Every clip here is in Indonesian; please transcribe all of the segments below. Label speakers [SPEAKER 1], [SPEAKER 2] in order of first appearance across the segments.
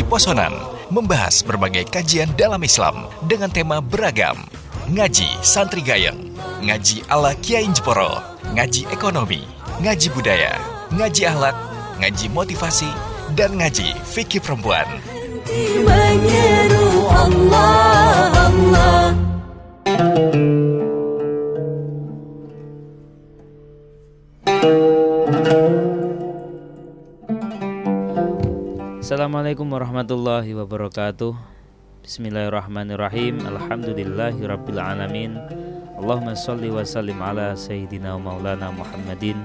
[SPEAKER 1] Posonan membahas berbagai kajian dalam Islam dengan tema beragam. Ngaji Santri Gayeng, ngaji ala Kiai Jeporo, ngaji ekonomi, ngaji budaya, ngaji akhlak, ngaji motivasi, dan ngaji fikih perempuan.
[SPEAKER 2] Allah Allah
[SPEAKER 3] Assalamualaikum warahmatullahi wabarakatuh. Bismillahirrahmanirrahim. Alhamdulillahirrabbilalamin Allahumma salli wa sallim ala Sayyidina wa maulana Muhammadin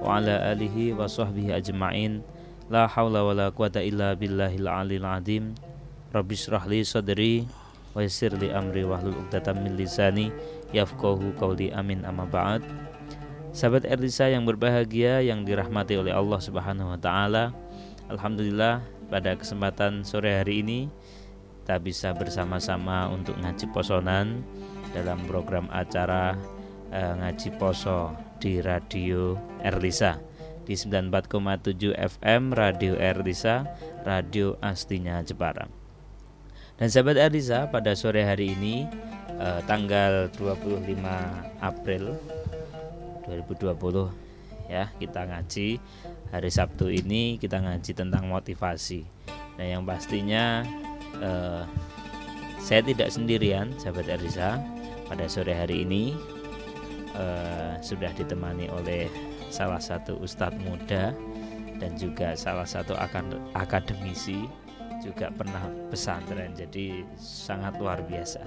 [SPEAKER 3] Wa ala alihi wa sahbihi ajma'in. La hawla wa la quwata illa billahil alil adim. Rabbi syrahli sadri Wa yassir li amri wahlul uqdatan min lisani Yafqahu qawli. Amin. Amma ba'd. Sahabat Erdisa yang berbahagia yang dirahmati oleh Allah Subhanahu wa taala Alhamdulillah pada kesempatan sore hari ini kita bisa bersama-sama untuk ngaji posonan dalam program acara eh, ngaji poso di Radio Erlisa di 94,7 FM Radio Erlisa Radio aslinya Jepara. Dan sahabat Erlisa pada sore hari ini eh, tanggal 25 April 2020 ya kita ngaji hari Sabtu ini kita ngaji tentang motivasi. Nah yang pastinya eh, saya tidak sendirian, sahabat Arisa. Pada sore hari ini eh, sudah ditemani oleh salah satu ustadz muda dan juga salah satu akademisi juga pernah pesantren jadi sangat luar biasa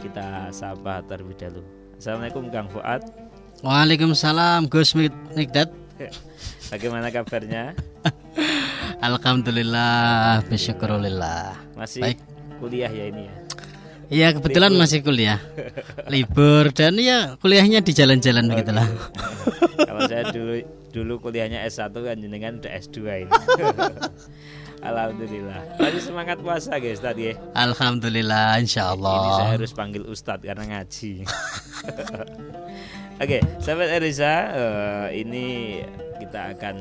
[SPEAKER 3] kita sapa terlebih dahulu Assalamualaikum Kang Fuad
[SPEAKER 4] Waalaikumsalam Gus Mikdad
[SPEAKER 3] bagaimana kabarnya
[SPEAKER 4] Alhamdulillah Bisyukurillah
[SPEAKER 3] masih
[SPEAKER 4] Baik.
[SPEAKER 3] kuliah ya ini ya
[SPEAKER 4] Iya kebetulan
[SPEAKER 3] Libur.
[SPEAKER 4] masih kuliah Libur dan ya kuliahnya di jalan-jalan begitulah
[SPEAKER 3] Kalau saya dulu dulu kuliahnya S1 kan jenengan udah S2 ini. Alhamdulillah. Masih semangat puasa guys tadi ya.
[SPEAKER 4] Alhamdulillah Insya
[SPEAKER 3] Ini saya
[SPEAKER 4] Allah
[SPEAKER 3] harus panggil Ustadz karena ngaji. Oke, sahabat Erisa, eh, ini kita akan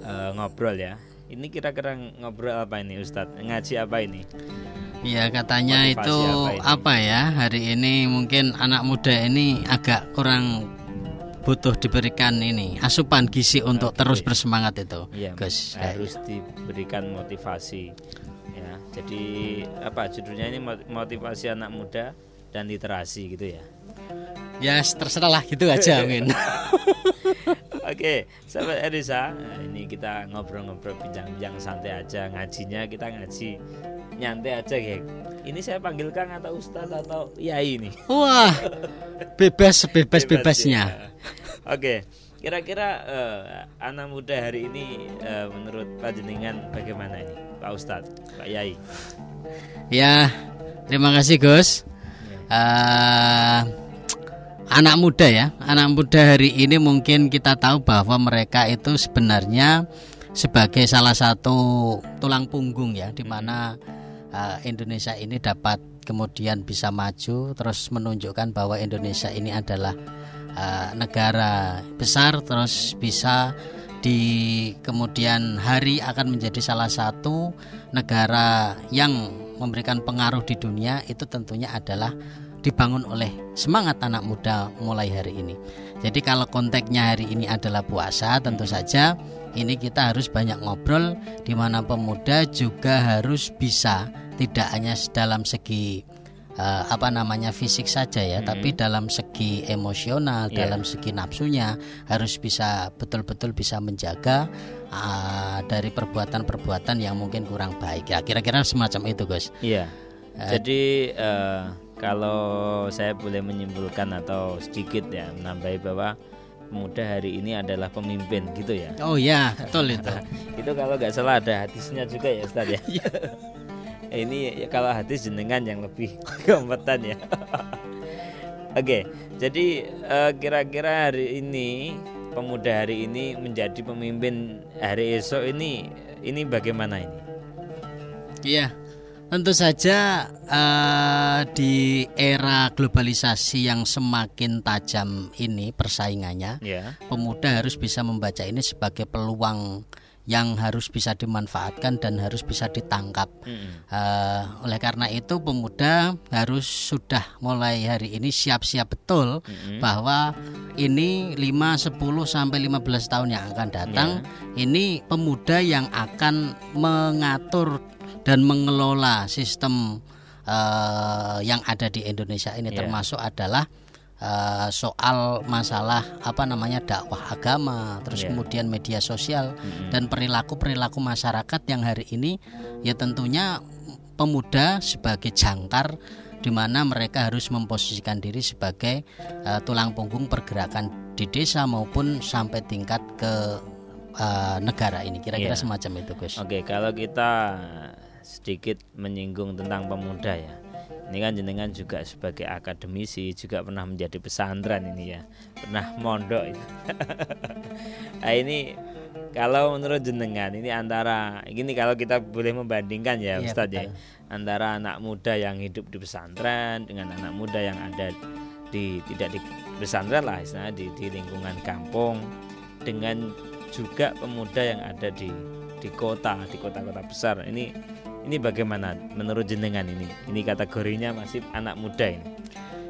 [SPEAKER 3] eh, ngobrol ya. Ini kira-kira ngobrol apa ini Ustadz? Ngaji apa ini?
[SPEAKER 4] Ya katanya
[SPEAKER 3] Motivasi
[SPEAKER 4] itu
[SPEAKER 3] apa ini?
[SPEAKER 4] apa ya Hari ini mungkin anak muda ini agak kurang butuh diberikan ini asupan gizi untuk terus bersemangat itu
[SPEAKER 3] Iya,
[SPEAKER 4] Gus
[SPEAKER 3] harus diberikan motivasi. Ya, jadi apa judulnya ini mot- motivasi anak muda dan literasi gitu ya.
[SPEAKER 4] Ya terserah lah gitu aja mungkin
[SPEAKER 3] Oke, sahabat Erisa, nah, ini kita ngobrol-ngobrol bincang-bincang santai aja ngajinya kita ngaji nyantai aja ya. Ini saya panggil Kang atau Ustadz atau Yai ini.
[SPEAKER 4] Wah bebas bebas
[SPEAKER 3] Bebas
[SPEAKER 4] bebasnya
[SPEAKER 3] ya. Oke, kira-kira eh, anak muda hari ini eh, menurut Pak Jenengan bagaimana ini, Pak Ustadz, Pak Yai?
[SPEAKER 4] Ya, terima kasih Gus. Eh, anak muda ya, anak muda hari ini mungkin kita tahu bahwa mereka itu sebenarnya sebagai salah satu tulang punggung ya, di mana eh, Indonesia ini dapat kemudian bisa maju, terus menunjukkan bahwa Indonesia ini adalah eh, negara besar, terus bisa di kemudian hari akan menjadi salah satu negara yang memberikan pengaruh di dunia itu tentunya adalah dibangun oleh semangat anak muda mulai hari ini. Jadi kalau konteksnya hari ini adalah puasa, tentu saja ini kita harus banyak ngobrol di mana pemuda juga harus bisa tidak hanya dalam segi eh, apa namanya fisik saja ya, tapi dalam segi emosional,
[SPEAKER 3] Iya.
[SPEAKER 4] dalam segi nafsunya harus bisa betul-betul bisa menjaga ah, dari perbuatan-perbuatan yang mungkin kurang baik. Ya, kira-kira semacam itu, Gus.
[SPEAKER 3] Iya. Jadi eh, kalau saya boleh menyimpulkan atau sedikit ya menambahi bahwa pemuda hari ini adalah pemimpin gitu ya.
[SPEAKER 4] Oh ya, betul itu.
[SPEAKER 3] itu kalau nggak salah ada hadisnya juga ya Ustaz ya. Eh, ini ya, kalau hadis jenengan yang lebih kompeten ya. Oke, jadi eh, kira-kira hari ini pemuda hari ini menjadi pemimpin hari esok ini ini bagaimana ini?
[SPEAKER 4] Iya. Tentu saja eh, di era globalisasi yang semakin tajam ini persaingannya,
[SPEAKER 3] Ya.
[SPEAKER 4] pemuda harus bisa membaca ini sebagai peluang yang harus bisa dimanfaatkan dan harus bisa ditangkap.
[SPEAKER 3] Mm-mm.
[SPEAKER 4] Eh, oleh karena itu pemuda harus sudah mulai hari ini siap-siap betul
[SPEAKER 3] Mm-mm.
[SPEAKER 4] bahwa ini 5 10 sampai 15 tahun yang akan datang ini pemuda yang akan mengatur dan mengelola sistem eh, yang ada di Indonesia ini
[SPEAKER 3] Ya.
[SPEAKER 4] termasuk adalah eh, soal masalah apa namanya dakwah agama terus
[SPEAKER 3] Ya.
[SPEAKER 4] kemudian media sosial
[SPEAKER 3] Mm-mm.
[SPEAKER 4] dan perilaku-perilaku masyarakat yang hari ini ya tentunya pemuda sebagai jangkar di mana mereka harus memposisikan diri sebagai eh, tulang punggung pergerakan di desa maupun sampai tingkat ke eh, negara ini kira-kira
[SPEAKER 3] Iya.
[SPEAKER 4] semacam itu Gus.
[SPEAKER 3] Oke, kalau kita sedikit menyinggung tentang pemuda ya. Ini kan jenengan juga sebagai akademisi juga pernah menjadi pesantren ini ya. Pernah mondok itu. nah, ini kalau menurut jenengan ini antara ini kalau kita boleh membandingkan ya
[SPEAKER 4] Iya,
[SPEAKER 3] Ustadz ya
[SPEAKER 4] betul.
[SPEAKER 3] antara anak muda yang hidup di pesantren dengan anak muda yang ada di tidak di pesantren lah istilahnya di, di lingkungan kampung dengan juga pemuda yang ada di di kota di kota-kota besar ini ini bagaimana menurut jenengan ini ini kategorinya masih anak muda ini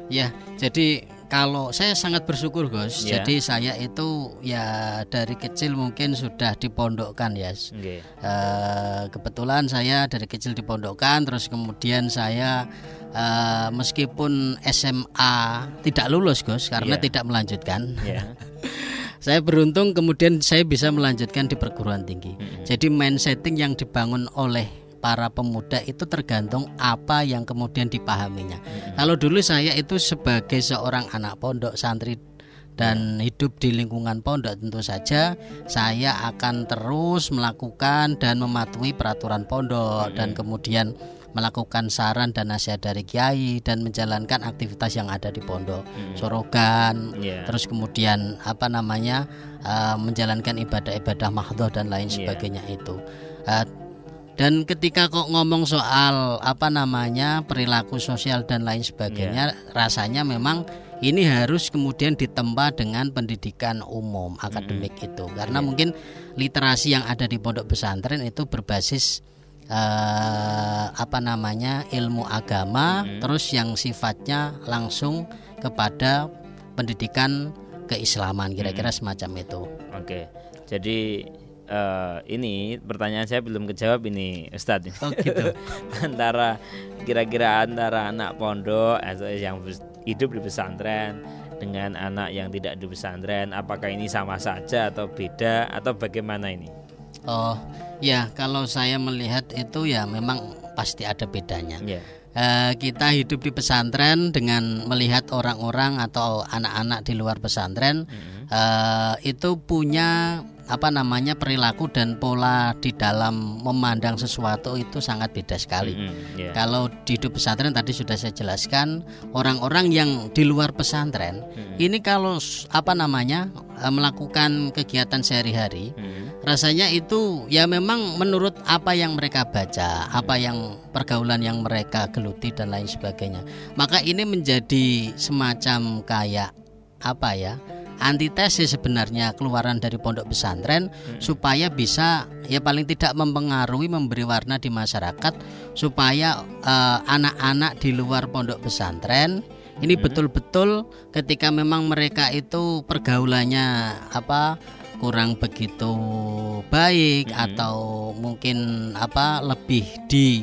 [SPEAKER 4] Ya, jadi kalau saya sangat bersyukur Gus.
[SPEAKER 3] Ya.
[SPEAKER 4] Jadi saya itu ya dari kecil mungkin sudah dipondokkan ya.
[SPEAKER 3] Oke.
[SPEAKER 4] Eh, kebetulan saya dari kecil dipondokkan terus kemudian saya eh, meskipun SMA tidak lulus Gus karena
[SPEAKER 3] Iya.
[SPEAKER 4] tidak melanjutkan.
[SPEAKER 3] ya
[SPEAKER 4] Saya beruntung kemudian saya bisa melanjutkan di perguruan tinggi. Jadi main setting yang dibangun oleh para pemuda itu tergantung apa yang kemudian dipahaminya. Kalau dulu saya itu sebagai seorang anak pondok santri dan hidup di lingkungan pondok tentu saja saya akan terus melakukan dan mematuhi peraturan pondok dan kemudian melakukan saran dan nasihat dari kiai dan menjalankan aktivitas yang ada di pondok sorogan
[SPEAKER 3] Iya.
[SPEAKER 4] terus kemudian apa namanya eh, menjalankan ibadah-ibadah mahdoh dan lain
[SPEAKER 3] Iya.
[SPEAKER 4] sebagainya itu Eh, dan ketika kok ngomong soal apa namanya perilaku sosial dan lain sebagainya
[SPEAKER 3] Iya.
[SPEAKER 4] rasanya memang ini harus kemudian ditempa dengan pendidikan umum akademik itu. Karena
[SPEAKER 3] Iya.
[SPEAKER 4] mungkin literasi yang ada di pondok pesantren itu berbasis eh, apa namanya ilmu agama terus yang sifatnya langsung kepada pendidikan keislaman kira-kira semacam itu.
[SPEAKER 3] Oke. Jadi eh, ini pertanyaan saya belum kejawab ini Ustadz.
[SPEAKER 4] Oh gitu.
[SPEAKER 3] Antara kira-kira antara anak pondok atau yang hidup di pesantren dengan anak yang tidak di pesantren apakah ini sama saja atau beda atau bagaimana ini?
[SPEAKER 4] Oh ya kalau saya melihat itu ya memang pasti ada bedanya.
[SPEAKER 3] Ya.
[SPEAKER 4] Eh, kita hidup di pesantren dengan melihat orang-orang atau anak-anak di luar pesantren eh, itu punya apa namanya perilaku dan pola di dalam memandang sesuatu itu sangat beda sekali.
[SPEAKER 3] Mm, ya.
[SPEAKER 4] Kalau di hidup pesantren tadi sudah saya jelaskan orang-orang yang di luar pesantren ini kalau apa namanya eh, melakukan kegiatan sehari-hari
[SPEAKER 3] Mm,
[SPEAKER 4] rasanya itu ya memang menurut apa yang mereka baca, apa yang pergaulan yang mereka geluti dan lain sebagainya. Maka ini menjadi semacam kayak apa ya? Antitesis sebenarnya keluaran dari pondok pesantren supaya bisa ya paling tidak mempengaruhi memberi warna di masyarakat supaya eh, anak-anak di luar pondok pesantren ini betul-betul ketika memang mereka itu pergaulannya apa kurang begitu baik atau mungkin apa lebih di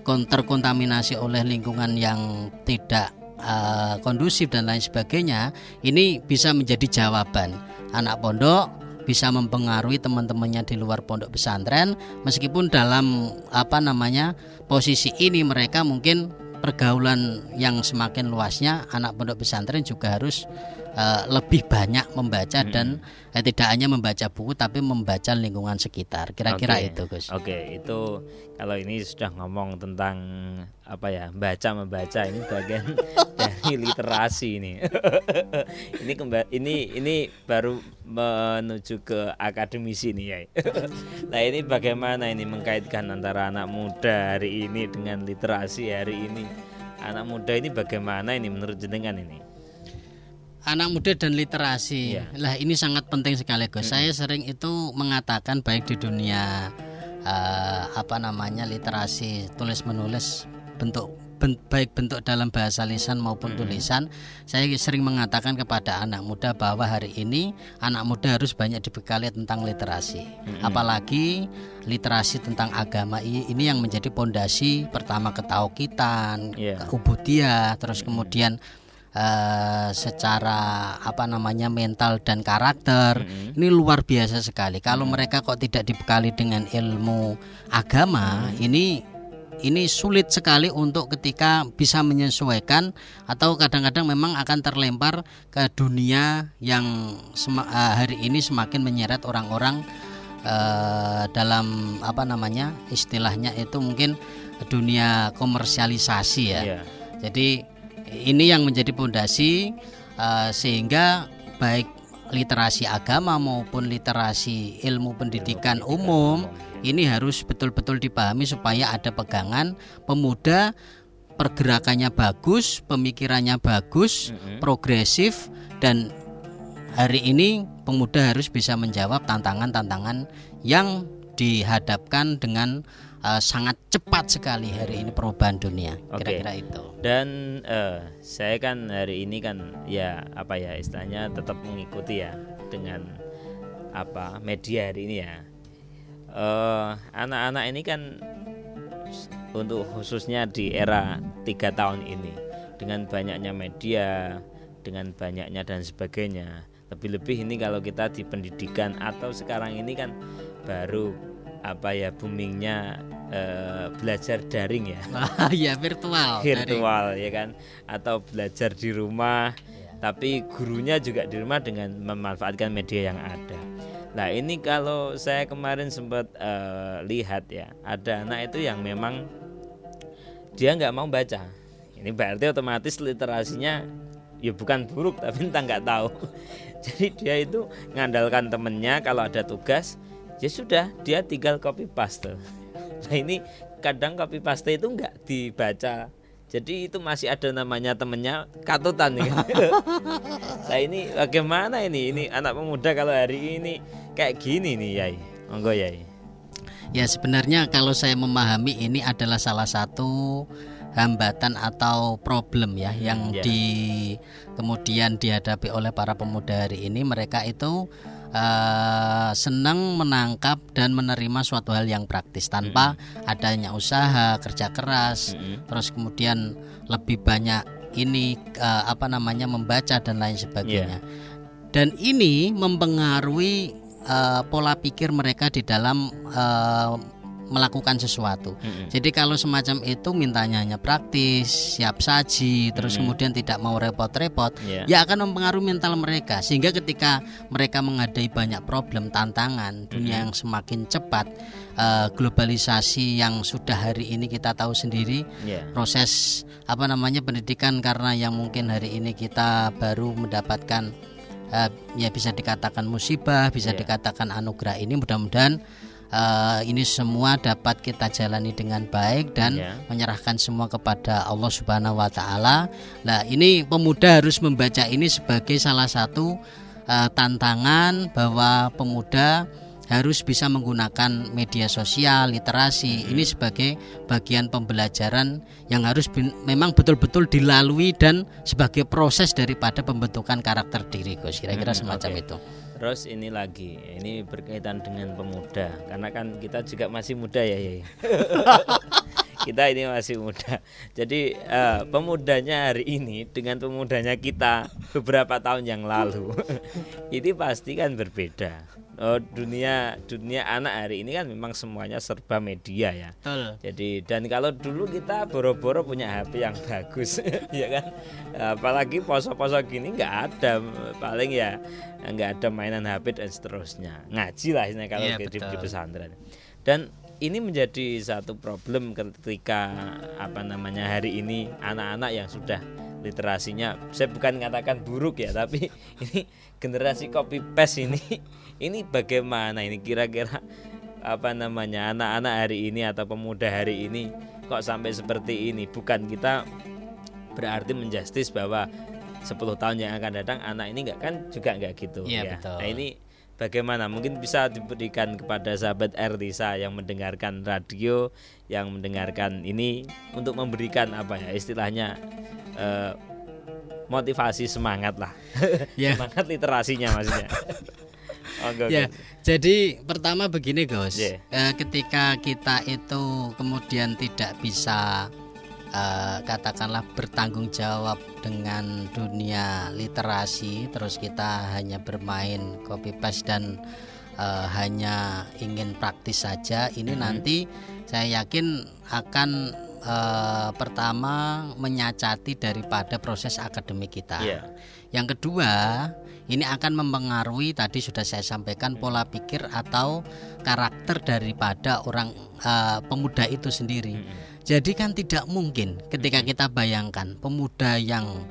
[SPEAKER 4] kon- terkontaminasi oleh lingkungan yang tidak eh, kondusif dan lain sebagainya ini bisa menjadi jawaban. Anak pondok bisa mempengaruhi teman-temannya di luar pondok pesantren meskipun dalam apa namanya posisi ini mereka mungkin pergaulan yang semakin luasnya anak pondok pesantren juga harus eh, lebih banyak membaca dan eh, tidak hanya membaca buku tapi membaca lingkungan sekitar kira-kira
[SPEAKER 3] Oke.
[SPEAKER 4] itu Gus
[SPEAKER 3] Oke, itu kalau ini sudah ngomong tentang apa ya, baca membaca ini bagian dari literasi ini. ini kemba- ini ini baru menuju ke akademisi nih ya. nah, ini bagaimana ini mengkaitkan antara anak muda hari ini dengan literasi hari ini? Anak muda ini bagaimana ini menurut jenengan ini?
[SPEAKER 4] Anak muda dan literasi.
[SPEAKER 3] Iya.
[SPEAKER 4] Lah ini sangat penting sekali Gus. Saya sering itu mengatakan baik di dunia eh, apa namanya literasi tulis menulis bentuk ben- baik bentuk dalam bahasa lisan maupun tulisan. Saya sering mengatakan kepada anak muda bahwa hari ini anak muda harus banyak dibekali tentang literasi. Apalagi literasi tentang agama ini yang menjadi pondasi pertama ketauhidan,
[SPEAKER 3] Iya.
[SPEAKER 4] ubudiyah, terus kemudian eh, secara apa namanya mental dan karakter ini luar biasa sekali. Kalau mereka kok tidak dibekali dengan ilmu agama, ini ini sulit sekali untuk ketika bisa menyesuaikan atau kadang-kadang memang akan terlempar ke dunia yang sema- eh, hari ini semakin menyeret orang-orang eh, dalam apa namanya istilahnya itu mungkin dunia komersialisasi ya.
[SPEAKER 3] Iya.
[SPEAKER 4] Jadi ini yang menjadi pondasi eh, sehingga baik literasi agama maupun literasi ilmu pendidikan umum ini harus betul-betul dipahami supaya ada pegangan. Pemuda pergerakannya bagus, pemikirannya bagus, progresif dan hari ini pemuda harus bisa menjawab tantangan-tantangan yang dihadapkan dengan eh, sangat cepat sekali hari ini perubahan dunia. Kira-kira itu.
[SPEAKER 3] Dan eh, saya kan hari ini kan ya apa ya istilahnya tetap mengikuti ya dengan apa media hari ini ya. Eh, anak-anak ini kan untuk khususnya di era tiga tahun ini dengan banyaknya media, dengan banyaknya dan sebagainya. Lebih-lebih ini kalau kita di pendidikan atau sekarang ini kan baru apa ya boomingnya eh, belajar daring ya.
[SPEAKER 4] Ah, ya virtual.
[SPEAKER 3] virtual ya kan? Atau belajar di rumah tapi gurunya juga di rumah dengan memanfaatkan media yang ada. Nah ini kalau saya kemarin sempat eh, lihat ya ada anak itu yang memang dia nggak mau baca. Ini berarti otomatis literasinya ya bukan buruk tapi entah nggak tahu. Jadi dia itu ngandalkan temennya kalau ada tugas ya sudah dia tinggal copy paste. Nah ini kadang copy paste itu nggak dibaca. Jadi itu masih ada namanya temennya katutan. Nih nah ini bagaimana ini? Ini anak pemuda kalau hari ini kayak gini nih yai. Monggo yai.
[SPEAKER 4] Ya sebenarnya kalau saya memahami ini adalah salah satu hambatan atau problem ya yang
[SPEAKER 3] ya.
[SPEAKER 4] di kemudian dihadapi oleh para pemuda hari ini. Mereka itu eh, senang menangkap dan menerima suatu hal yang praktis tanpa adanya usaha kerja keras terus kemudian lebih banyak ini eh, apa namanya membaca dan lain sebagainya. Dan ini mempengaruhi eh, pola pikir mereka di dalam eh, melakukan sesuatu. Jadi kalau semacam itu mintanya hanya praktis, siap saji, terus kemudian tidak mau repot-repot,
[SPEAKER 3] Iya.
[SPEAKER 4] ya akan mempengaruhi mental mereka sehingga ketika mereka menghadapi banyak problem, tantangan, dunia yang semakin cepat, eh, globalisasi yang sudah hari ini kita tahu sendiri,
[SPEAKER 3] ya
[SPEAKER 4] proses apa namanya pendidikan karena yang mungkin hari ini kita baru mendapatkan eh, ya bisa dikatakan musibah, bisa
[SPEAKER 3] Iya.
[SPEAKER 4] dikatakan anugerah ini mudah-mudahan eh, ini semua dapat kita jalani dengan baik dan
[SPEAKER 3] Iya.
[SPEAKER 4] menyerahkan semua kepada Allah Subhanahu wa taala. Nah, ini pemuda harus membaca ini sebagai salah satu eh, tantangan bahwa pemuda harus bisa menggunakan media sosial, literasi ini sebagai bagian pembelajaran yang harus bin- memang betul-betul dilalui dan sebagai proses daripada pembentukan karakter diri, Gus. Kira-kira
[SPEAKER 3] Hmm,
[SPEAKER 4] semacam
[SPEAKER 3] oke.
[SPEAKER 4] itu.
[SPEAKER 3] Terus ini lagi, ini berkaitan dengan pemuda, karena kan kita juga masih muda ya, ya. kita ini masih muda. Jadi eh, pemudanya hari ini dengan pemudanya kita beberapa tahun yang lalu, ini pasti kan berbeda. Oh, dunia dunia anak hari ini kan memang semuanya serba media ya.
[SPEAKER 4] Betul.
[SPEAKER 3] Jadi dan kalau dulu kita boro-boro punya HP yang bagus, ya kan. Apalagi poso-poso gini nggak ada, paling ya nggak ada mainan HP dan seterusnya. Ngaji lah ini kalau
[SPEAKER 4] Iya,
[SPEAKER 3] di, di pesantren. Dan ini menjadi satu problem ketika apa namanya hari ini anak-anak yang sudah literasinya saya bukan mengatakan buruk ya tapi ini generasi copy paste ini ini bagaimana ini kira-kira apa namanya anak-anak hari ini atau pemuda hari ini kok sampai seperti ini bukan kita berarti menjustis bahwa 10 tahun yang akan datang anak ini nggak kan juga nggak gitu
[SPEAKER 4] Iya,
[SPEAKER 3] ya.
[SPEAKER 4] betul.
[SPEAKER 3] Nah ini bagaimana mungkin bisa diberikan kepada sahabat Erdisa yang mendengarkan radio, yang mendengarkan ini untuk memberikan apa ya istilahnya eh, motivasi semangat lah,
[SPEAKER 4] Ya.
[SPEAKER 3] semangat literasinya maksudnya. Oke.
[SPEAKER 4] Ya, jadi pertama begini Gus,
[SPEAKER 3] Iya.
[SPEAKER 4] Eh, ketika kita itu kemudian tidak bisa eh, katakanlah bertanggung jawab dengan dunia literasi, terus kita hanya bermain copy paste dan eh, hanya ingin praktis saja, ini
[SPEAKER 3] Mhm.
[SPEAKER 4] nanti saya yakin akan eh, pertama menyacati daripada proses akademik kita.
[SPEAKER 3] Iya.
[SPEAKER 4] Yang kedua, ini akan mempengaruhi tadi sudah saya sampaikan pola pikir atau karakter daripada orang eh, pemuda itu sendiri. Jadi kan tidak mungkin ketika kita bayangkan pemuda yang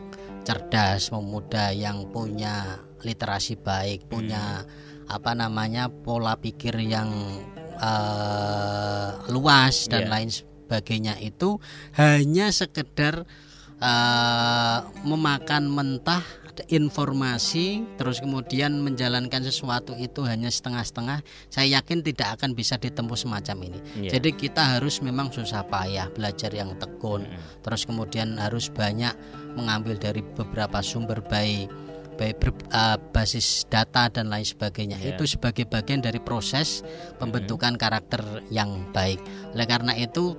[SPEAKER 4] cerdas, pemuda yang punya literasi baik, punya apa namanya pola pikir yang eh, luas dan
[SPEAKER 3] Iya.
[SPEAKER 4] lain sebagainya itu hanya sekedar eh, memakan mentah informasi terus kemudian menjalankan sesuatu itu hanya setengah-setengah saya yakin tidak akan bisa ditempuh semacam ini.
[SPEAKER 3] Iya.
[SPEAKER 4] jadi kita harus memang susah payah belajar yang tekun terus kemudian harus banyak mengambil dari beberapa sumber baik baik ber- eh, basis data dan lain sebagainya.
[SPEAKER 3] Iya.
[SPEAKER 4] itu sebagai bagian dari proses pembentukan karakter yang baik. Oleh karena itu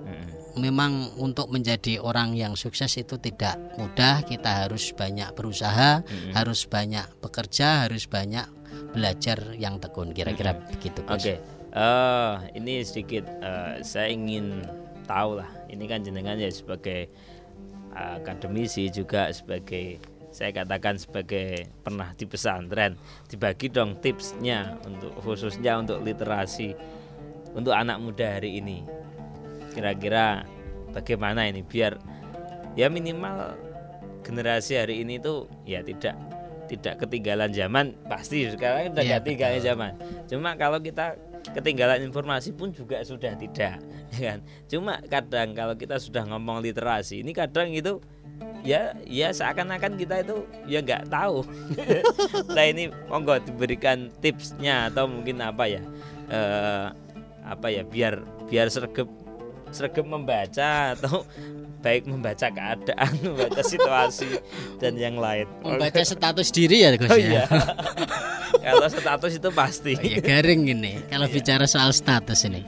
[SPEAKER 4] memang untuk menjadi orang yang sukses itu tidak mudah kita harus banyak berusaha harus banyak bekerja harus banyak belajar yang tekun kira-kira begitu Gus.
[SPEAKER 3] Oke, eh ini sedikit eh, saya ingin tahu lah. Ini kan jenengan ya sebagai eh, akademisi juga sebagai saya katakan sebagai pernah di pesantren. Dibagi dong tipsnya untuk khususnya untuk literasi untuk anak muda hari ini. Kira-kira bagaimana ini biar ya minimal generasi hari ini tuh ya tidak tidak ketinggalan zaman. Pasti sekarang udah
[SPEAKER 4] Iya,
[SPEAKER 3] nggak ketinggalan zaman. Cuma kalau kita ketinggalan informasi pun juga sudah tidak ya kan? Cuma kadang kalau kita sudah ngomong literasi ini kadang itu ya ya seakan-akan kita itu ya nggak tahu. Nah ini monggo diberikan tipsnya atau mungkin apa ya eh, apa ya biar biar sergap sergap membaca atau baik membaca keadaan membaca situasi dan yang lain
[SPEAKER 4] membaca status diri ya Gus
[SPEAKER 3] Oh
[SPEAKER 4] ya
[SPEAKER 3] iya. Kalau status itu pasti.
[SPEAKER 4] Oh, iya, garing ini kalau
[SPEAKER 3] Iya.
[SPEAKER 4] bicara soal status ini.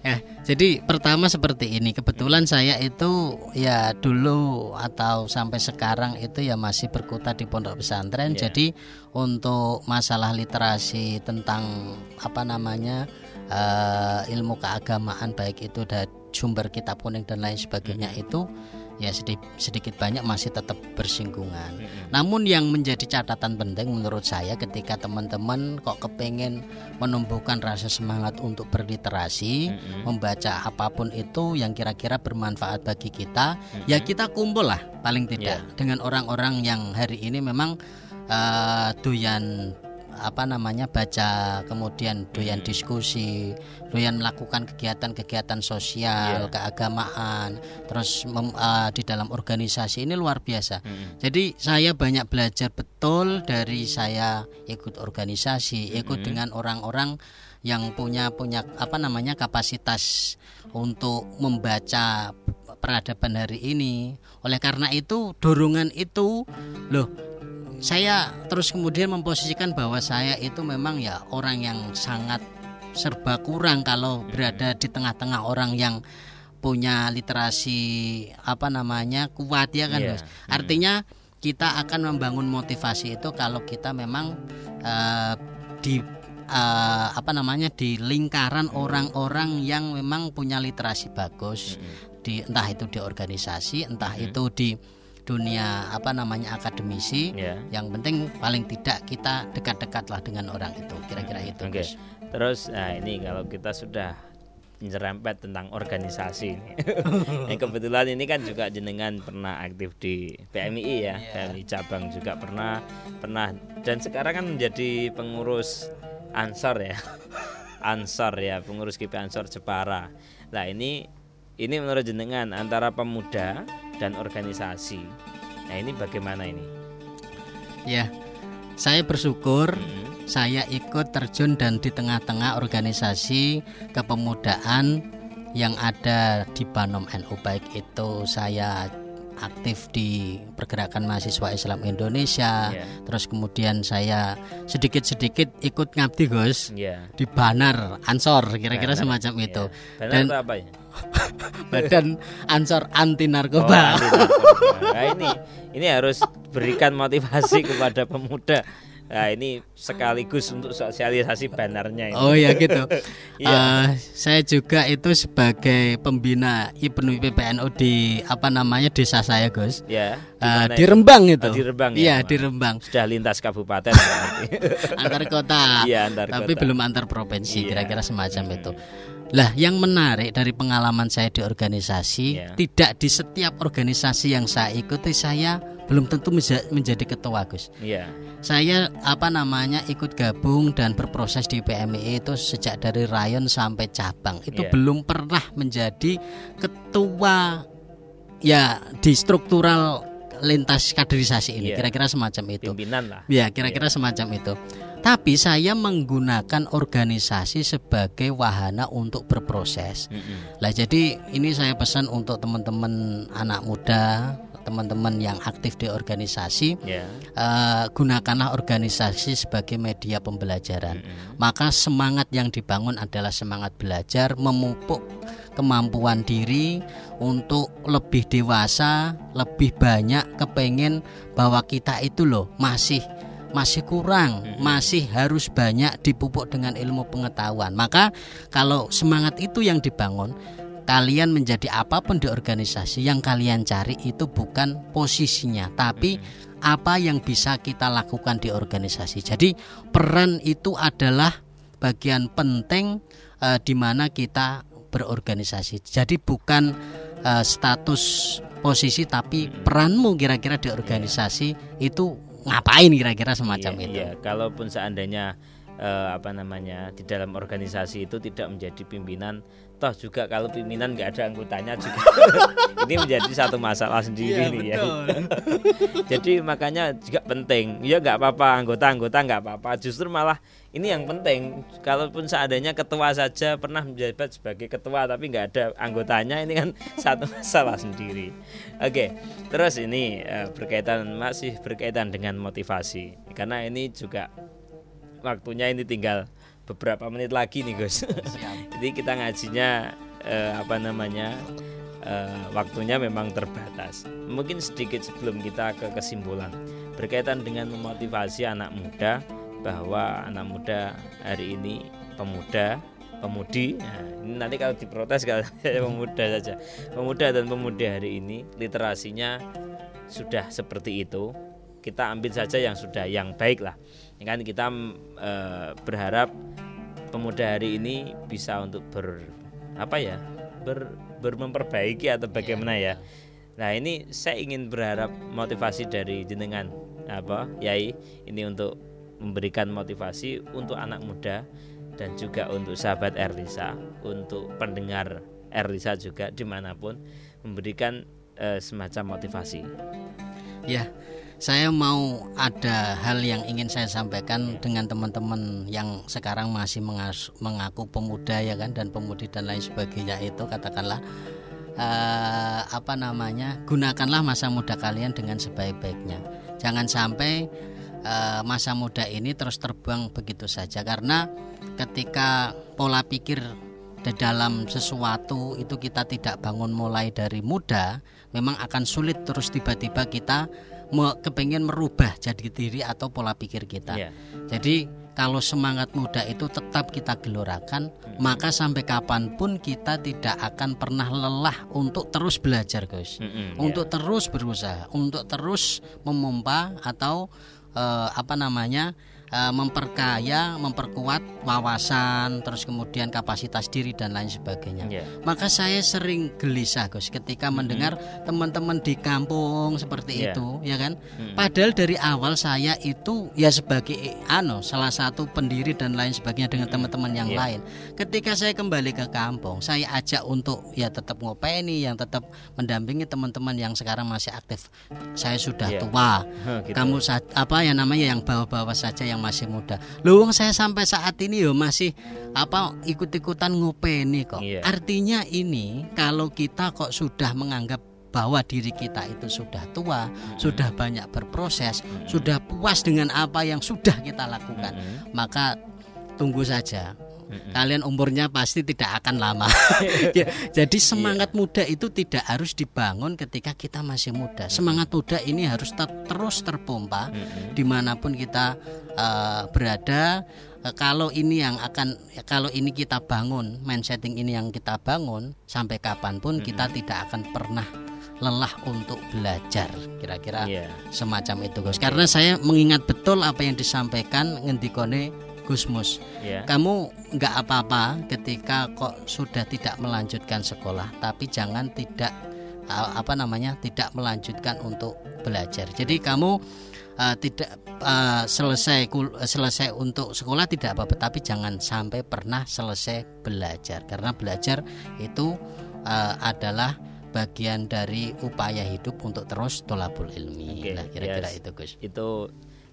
[SPEAKER 4] Ya, jadi pertama seperti ini. Kebetulan saya itu ya dulu atau sampai sekarang itu ya masih berkutat di pondok pesantren.
[SPEAKER 3] Iya.
[SPEAKER 4] Jadi untuk masalah literasi tentang apa namanya eh, ilmu keagamaan baik itu dari sumber kitab kuning dan lain sebagainya itu ya sedikit, sedikit banyak masih tetap bersinggungan. Namun yang menjadi catatan penting menurut saya ketika teman-teman kok kepengen menumbuhkan rasa semangat untuk berliterasi, membaca apa pun itu yang kira-kira bermanfaat bagi kita, ya kita kumpul lah paling tidak dengan orang-orang yang hari ini memang eh, doyan apa namanya baca kemudian doyan diskusi doyan melakukan kegiatan-kegiatan sosial
[SPEAKER 3] Iya.
[SPEAKER 4] keagamaan terus mem- eh, di dalam organisasi ini luar biasa. Jadi saya banyak belajar betul dari saya ikut organisasi ikut dengan orang-orang yang punya punya apa namanya kapasitas untuk membaca peradaban hari ini. Oleh karena itu dorongan itu loh saya terus kemudian memposisikan bahwa saya itu memang ya orang yang sangat serba kurang kalau berada di tengah-tengah orang yang punya literasi apa namanya kuat ya kan
[SPEAKER 3] Iya.
[SPEAKER 4] Gus. Artinya kita akan membangun motivasi itu kalau kita memang eh, di eh, apa namanya di lingkaran orang-orang yang memang punya literasi bagus. Di entah itu di organisasi entah itu di dunia apa namanya akademisi
[SPEAKER 3] Ya.
[SPEAKER 4] yang penting paling tidak kita dekat-dekat lah dengan orang itu kira-kira itu. Gus.
[SPEAKER 3] Terus nah ini kalau kita sudah nyerempet tentang organisasi ini. yang kebetulan ini kan juga jenengan pernah aktif di PMI ya, PMI cabang juga pernah pernah dan sekarang kan menjadi pengurus Ansor ya. Ansor ya, pengurus GP Ansor Jepara. Nah, ini ini menurut jenengan antara pemuda dan organisasi. Nah, ini bagaimana ini?
[SPEAKER 4] Ya, saya bersyukur
[SPEAKER 3] Hmm.
[SPEAKER 4] saya ikut terjun dan di tengah-tengah organisasi kepemudaan yang ada di Banom NU baik itu saya aktif di pergerakan mahasiswa Islam Indonesia
[SPEAKER 3] Ya.
[SPEAKER 4] terus kemudian saya sedikit-sedikit ikut ngabdi Gus
[SPEAKER 3] Ya.
[SPEAKER 4] di Banar Ansor kira-kira semacam itu
[SPEAKER 3] Ya. Banar
[SPEAKER 4] dan
[SPEAKER 3] itu apa ya?
[SPEAKER 4] Badan Ansor Anti
[SPEAKER 3] Oh,
[SPEAKER 4] Narkoba
[SPEAKER 3] anti narkoba. Nah, ini ini harus berikan motivasi kepada pemuda. Nah, ini sekaligus untuk sosialisasi banarnya ini.
[SPEAKER 4] Oh ya gitu.
[SPEAKER 3] Iya.
[SPEAKER 4] Eh, saya juga itu sebagai pembina IPNU PPNU di apa namanya desa saya Gus.
[SPEAKER 3] Ya. Mana
[SPEAKER 4] di? Rembang itu.
[SPEAKER 3] Oh, di Rembang ya,
[SPEAKER 4] Iya di Rembang.
[SPEAKER 3] Sudah lintas kabupaten
[SPEAKER 4] antar kota.
[SPEAKER 3] Iya, antar
[SPEAKER 4] Tapi
[SPEAKER 3] kota.
[SPEAKER 4] belum antar provinsi
[SPEAKER 3] Iya.
[SPEAKER 4] kira-kira semacam itu. Lah, yang menarik dari pengalaman saya di organisasi,
[SPEAKER 3] Iya.
[SPEAKER 4] tidak di setiap organisasi yang saya ikuti saya belum tentu menja- menjadi ketua Gus.
[SPEAKER 3] Iya.
[SPEAKER 4] Saya apa namanya ikut gabung dan berproses di PMI itu sejak dari rayon sampai cabang. Itu
[SPEAKER 3] Iya.
[SPEAKER 4] belum pernah menjadi ketua ya di struktural lintas kaderisasi ini.
[SPEAKER 3] Iya.
[SPEAKER 4] Kira-kira semacam itu.
[SPEAKER 3] Pimpinan lah.
[SPEAKER 4] Ya, kira-kira semacam itu. Tapi saya menggunakan organisasi sebagai wahana untuk berproses.
[SPEAKER 3] Mm-mm.
[SPEAKER 4] Lah jadi ini saya pesan untuk teman-teman anak muda, teman-teman yang aktif di organisasi,
[SPEAKER 3] Ya.
[SPEAKER 4] eh, gunakanlah organisasi sebagai media pembelajaran. Maka semangat yang dibangun adalah semangat belajar, memupuk kemampuan diri untuk lebih dewasa, lebih banyak kepengen bahwa kita itu loh masih masih kurang, masih harus banyak dipupuk dengan ilmu pengetahuan. Maka kalau semangat itu yang dibangun, kalian menjadi apa pun di organisasi yang kalian cari itu bukan posisinya, tapi apa yang bisa kita lakukan di organisasi. Jadi peran itu adalah bagian penting eh, di mana kita berorganisasi. Jadi bukan eh, status posisi tapi peranmu kira-kira di organisasi itu ngapain kira-kira semacam
[SPEAKER 3] Iya,
[SPEAKER 4] itu.
[SPEAKER 3] iya. Kalaupun seandainya eh, apa namanya di dalam organisasi itu tidak menjadi pimpinan, toh juga kalau pimpinan nggak ada anggotanya juga ini menjadi satu masalah sendiri
[SPEAKER 4] Iya,
[SPEAKER 3] nih ya.
[SPEAKER 4] betul.
[SPEAKER 3] Jadi makanya juga penting. Ya nggak apa-apa anggota-anggota nggak apa-apa. Justru malah ini yang penting. Kalaupun seandainya ketua saja pernah menjabat sebagai ketua tapi nggak ada anggotanya ini kan satu masalah sendiri. Oke, terus ini eh, berkaitan masih berkaitan dengan motivasi karena ini juga waktunya ini tinggal beberapa menit lagi nih Gus. Jadi kita ngajinya eh, apa namanya eh, waktunya memang terbatas. Mungkin sedikit sebelum kita ke kesimpulan berkaitan dengan memotivasi anak muda bahwa anak muda hari ini pemuda pemudi. Nah, ini nanti kalau diprotes kalau saya pemuda saja. Pemuda dan pemudi hari ini literasinya sudah seperti itu. Kita ambil saja yang sudah yang baik lah. Ya kan kita eh, berharap pemuda hari ini bisa untuk ber apa ya ber, ber memperbaiki atau bagaimana ya. Nah ini saya ingin berharap motivasi dari jenengan apa yai ini untuk memberikan motivasi untuk anak muda dan juga untuk sahabat Erlisa untuk pendengar Erlisa juga di mana pun memberikan eh, semacam motivasi
[SPEAKER 4] Ya, saya mau ada hal yang ingin saya sampaikan dengan teman-teman yang sekarang masih mengas- mengaku pemuda ya kan dan pemudi dan lain sebagainya itu katakanlah eh, apa namanya gunakanlah masa muda kalian dengan sebaik-baiknya. Jangan sampai eh, masa muda ini terus terbuang begitu saja. Karena ketika pola pikir di dalam sesuatu itu kita tidak bangun mulai dari muda memang akan sulit terus tiba-tiba kita kepengen merubah jadi diri atau pola pikir kita.
[SPEAKER 3] Iya.
[SPEAKER 4] jadi kalau semangat muda itu tetap kita gelorakan maka sampai kapan pun kita tidak akan pernah lelah untuk terus belajar Gus.
[SPEAKER 3] Mm-mm,
[SPEAKER 4] untuk terus berusaha untuk terus memompa atau eh, apa namanya eh, memperkaya, memperkuat wawasan, terus kemudian kapasitas diri dan lain sebagainya.
[SPEAKER 3] Iya.
[SPEAKER 4] Maka saya sering gelisah Gus ketika mendengar teman-teman di kampung seperti
[SPEAKER 3] Iya.
[SPEAKER 4] itu, ya kan?
[SPEAKER 3] Mm-mm.
[SPEAKER 4] Padahal dari awal saya itu ya sebagai ano salah satu pendiri dan lain sebagainya dengan teman-teman yang
[SPEAKER 3] Iya.
[SPEAKER 4] lain. Ketika saya kembali ke kampung, saya ajak untuk ya tetap ngopeni, yang tetap mendampingi teman-teman yang sekarang masih aktif. Saya sudah
[SPEAKER 3] Iya.
[SPEAKER 4] tua.
[SPEAKER 3] Hah, gitu.
[SPEAKER 4] Kamu apa ya namanya yang bawa-bawa saja yang masih muda. Lu wong saya sampai saat ini yo masih apa ikut-ikutan ngopeni kok.
[SPEAKER 3] Iya.
[SPEAKER 4] Artinya ini kalau kita kok sudah menganggap bahwa diri kita itu sudah tua, sudah banyak berproses, sudah puas dengan apa yang sudah kita lakukan,
[SPEAKER 3] Mm-mm.
[SPEAKER 4] maka tunggu saja. Kalian umurnya pasti tidak akan lama. Ya, Jadi semangat muda itu tidak harus dibangun ketika kita masih muda. Semangat muda ini harus ter- terus terpompa
[SPEAKER 3] di
[SPEAKER 4] mana pun kita eh, berada. Eh, kalau ini yang akan, kalau ini kita bangun, mindsetting ini yang kita bangun sampai kapan pun kita tidak akan pernah lelah untuk belajar. Kira-kira
[SPEAKER 3] Iya.
[SPEAKER 4] semacam itu, Gus. Karena saya mengingat betul apa yang disampaikan ngendikone Gusmus.
[SPEAKER 3] Iya.
[SPEAKER 4] Kamu nggak apa-apa ketika kok sudah tidak melanjutkan sekolah, tapi jangan tidak uh, apa namanya tidak melanjutkan untuk belajar. Jadi kamu uh, tidak uh, selesai kul- selesai untuk sekolah tidak apa-apa, tapi jangan sampai pernah selesai belajar karena belajar itu uh, adalah bagian dari upaya hidup untuk terus tolabul ilmi.
[SPEAKER 3] Oke,
[SPEAKER 4] Nah, kira-kira
[SPEAKER 3] yes.
[SPEAKER 4] itu Gus.
[SPEAKER 3] itu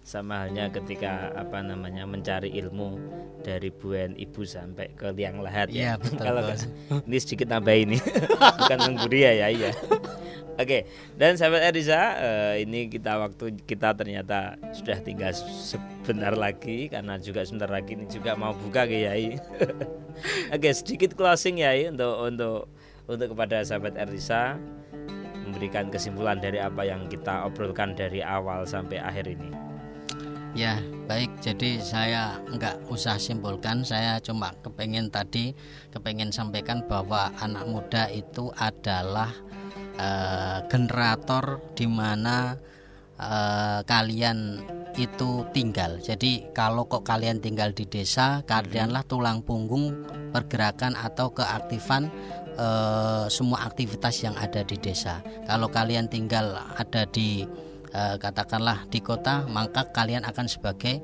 [SPEAKER 3] sama halnya ketika apa namanya mencari ilmu dari buen ibu sampai ke liang lahat
[SPEAKER 4] Iya,
[SPEAKER 3] ya.
[SPEAKER 4] betul,
[SPEAKER 3] Kalau
[SPEAKER 4] Bos.
[SPEAKER 3] ini sedikit nambah ini, bukan mengguri ya ya iya. Oke, dan sahabat Erisa, eh, ini kita waktu kita ternyata sudah tinggal sebentar lagi karena juga sebentar lagi ini juga mau buka Kiai. Oke, sedikit closing ya untuk untuk untuk kepada sahabat Erisa memberikan kesimpulan dari apa yang kita obrolkan dari awal sampai akhir ini.
[SPEAKER 4] Ya, baik. Jadi saya nggak usah simpulkan. Saya cuma kepengen tadi, kepengen sampaikan bahwa anak muda itu adalah eh, generator di mana eh, kalian itu tinggal. Jadi kalau kok kalian tinggal di desa, kalianlah tulang punggung pergerakan atau keaktifan eh, semua aktivitas yang ada di desa. Kalau kalian tinggal ada di eh, katakanlah di kota, maka kalian akan sebagai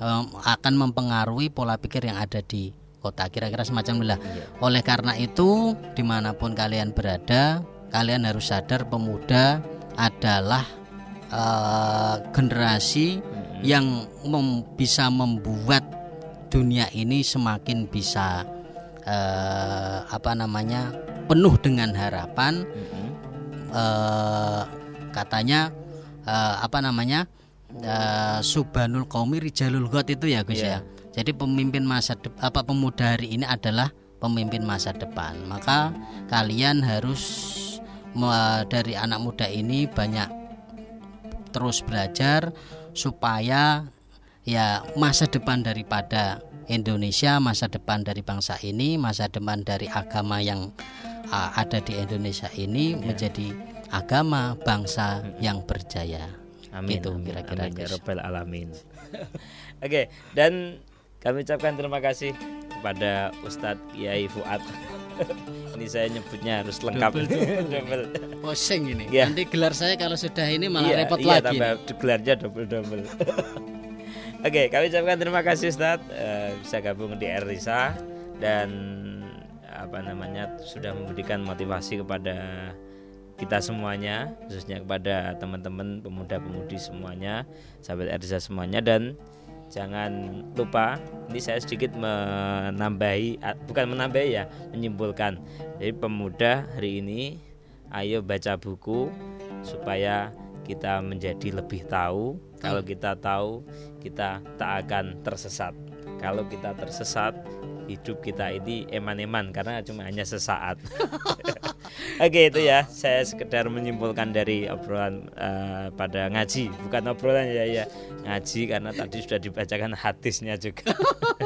[SPEAKER 4] em, akan mempengaruhi pola pikir yang ada di kota. Kira-kira semacam itulah. Oleh karena itu, di mana pun kalian berada, kalian harus sadar pemuda adalah eh, generasi yang mem- bisa membuat dunia ini semakin bisa eh, apa namanya penuh dengan harapan eh, katanya eh, apa namanya eh, subhanul qaumi rijalul ghad itu ya Gus
[SPEAKER 3] Iya.
[SPEAKER 4] ya. Jadi pemimpin masa dep- apa pemuda hari ini adalah pemimpin masa depan. Maka kalian harus me- dari anak muda ini banyak terus belajar supaya ya masa depan daripada Indonesia, masa depan dari bangsa ini, masa depan dari agama yang uh, ada di Indonesia ini menjadi agama bangsa yang berjaya.
[SPEAKER 3] Amin.
[SPEAKER 4] Gitu kira-kira,
[SPEAKER 3] amin, ya. Rabbal alamin. Oke, dan kami ucapkan terima kasih kepada Ustadz Kiai Fuad. ini saya nyebutnya harus lengkap. Double.
[SPEAKER 4] Pusing ini.
[SPEAKER 3] Iya.
[SPEAKER 4] Nanti gelar saya kalau sudah ini malah
[SPEAKER 3] Iya,
[SPEAKER 4] repot
[SPEAKER 3] iya,
[SPEAKER 4] lagi.
[SPEAKER 3] tambah gelarnya double double. Oke, kami ucapkan terima kasih Ustadz eh, bisa gabung di Erisa dan apa namanya sudah memberikan motivasi kepada kita semuanya, khususnya kepada teman-teman pemuda-pemudi semuanya, sahabat Erisa semuanya. Dan jangan lupa ini saya sedikit menambahi ah, bukan menambahi ya menyimpulkan. Jadi pemuda hari ini ayo baca buku supaya kita menjadi lebih tahu. Kalau kita tahu kita tak akan tersesat. Kalau kita tersesat hidup kita ini eman-eman karena cuma hanya sesaat. Oke itu ya. Saya sekedar menyimpulkan dari obrolan eh, pada ngaji. Bukan obrolan ya ya. Ngaji karena tadi sudah dibacakan hadisnya juga.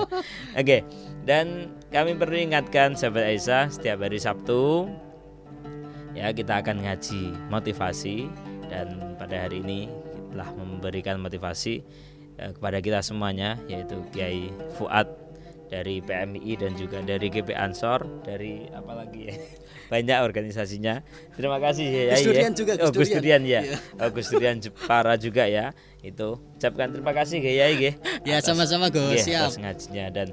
[SPEAKER 3] Oke dan kami perlu ingatkan sahabat Aisyah setiap hari Sabtu ya kita akan ngaji motivasi. Dan pada hari ini telah memberikan motivasi eh, kepada kita semuanya yaitu Kiai Fuad dari PMI dan juga dari GP Ansor dari apa lagi ya banyak organisasinya terima kasih ya
[SPEAKER 4] Gus
[SPEAKER 3] Yai,
[SPEAKER 4] Durian
[SPEAKER 3] ya.
[SPEAKER 4] juga,
[SPEAKER 3] oh,
[SPEAKER 4] Gus
[SPEAKER 3] Gus
[SPEAKER 4] Durian.
[SPEAKER 3] Durian ya
[SPEAKER 4] Iya.
[SPEAKER 3] oh, Gus Durian Jepara juga ya itu. Ucapkan terima kasih Kiai Yai.
[SPEAKER 4] Ya, sama-sama, Gus.
[SPEAKER 3] nggih,
[SPEAKER 4] Siap.
[SPEAKER 3] atas ngajinya. Dan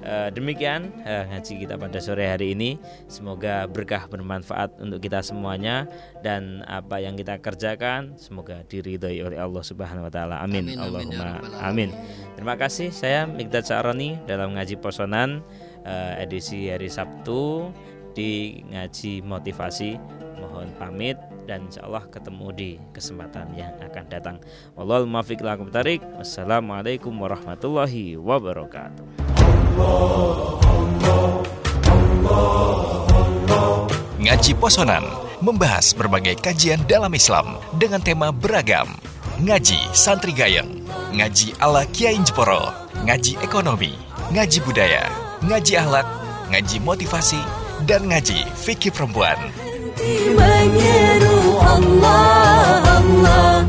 [SPEAKER 3] eh, demikian eh, ngaji kita pada sore hari ini. Semoga berkah bermanfaat untuk kita semuanya. Dan apa yang kita kerjakan semoga diridhoi oleh Allah Subhanahu wa taala. Amin,
[SPEAKER 4] Amin, amin, ya
[SPEAKER 3] Allahumma
[SPEAKER 4] Rabbal
[SPEAKER 3] amin. Terima kasih. Saya Mikdad Sa'roni dalam ngaji posonan eh, edisi hari Sabtu di ngaji motivasi. Mohon pamit dan insya Allah ketemu di kesempatan yang akan datang. Wallahul muwaffiq aqwamit thariq. Wassalamualaikum warahmatullahi wabarakatuh.
[SPEAKER 1] Ngaji Posonan membahas berbagai kajian dalam Islam dengan tema beragam. Ngaji Santri Gayeng, ngaji ala Kiai Jeporo, ngaji ekonomi, ngaji budaya, ngaji akhlak, ngaji motivasi, dan ngaji fikih perempuan.
[SPEAKER 2] Menyeru Allah Allah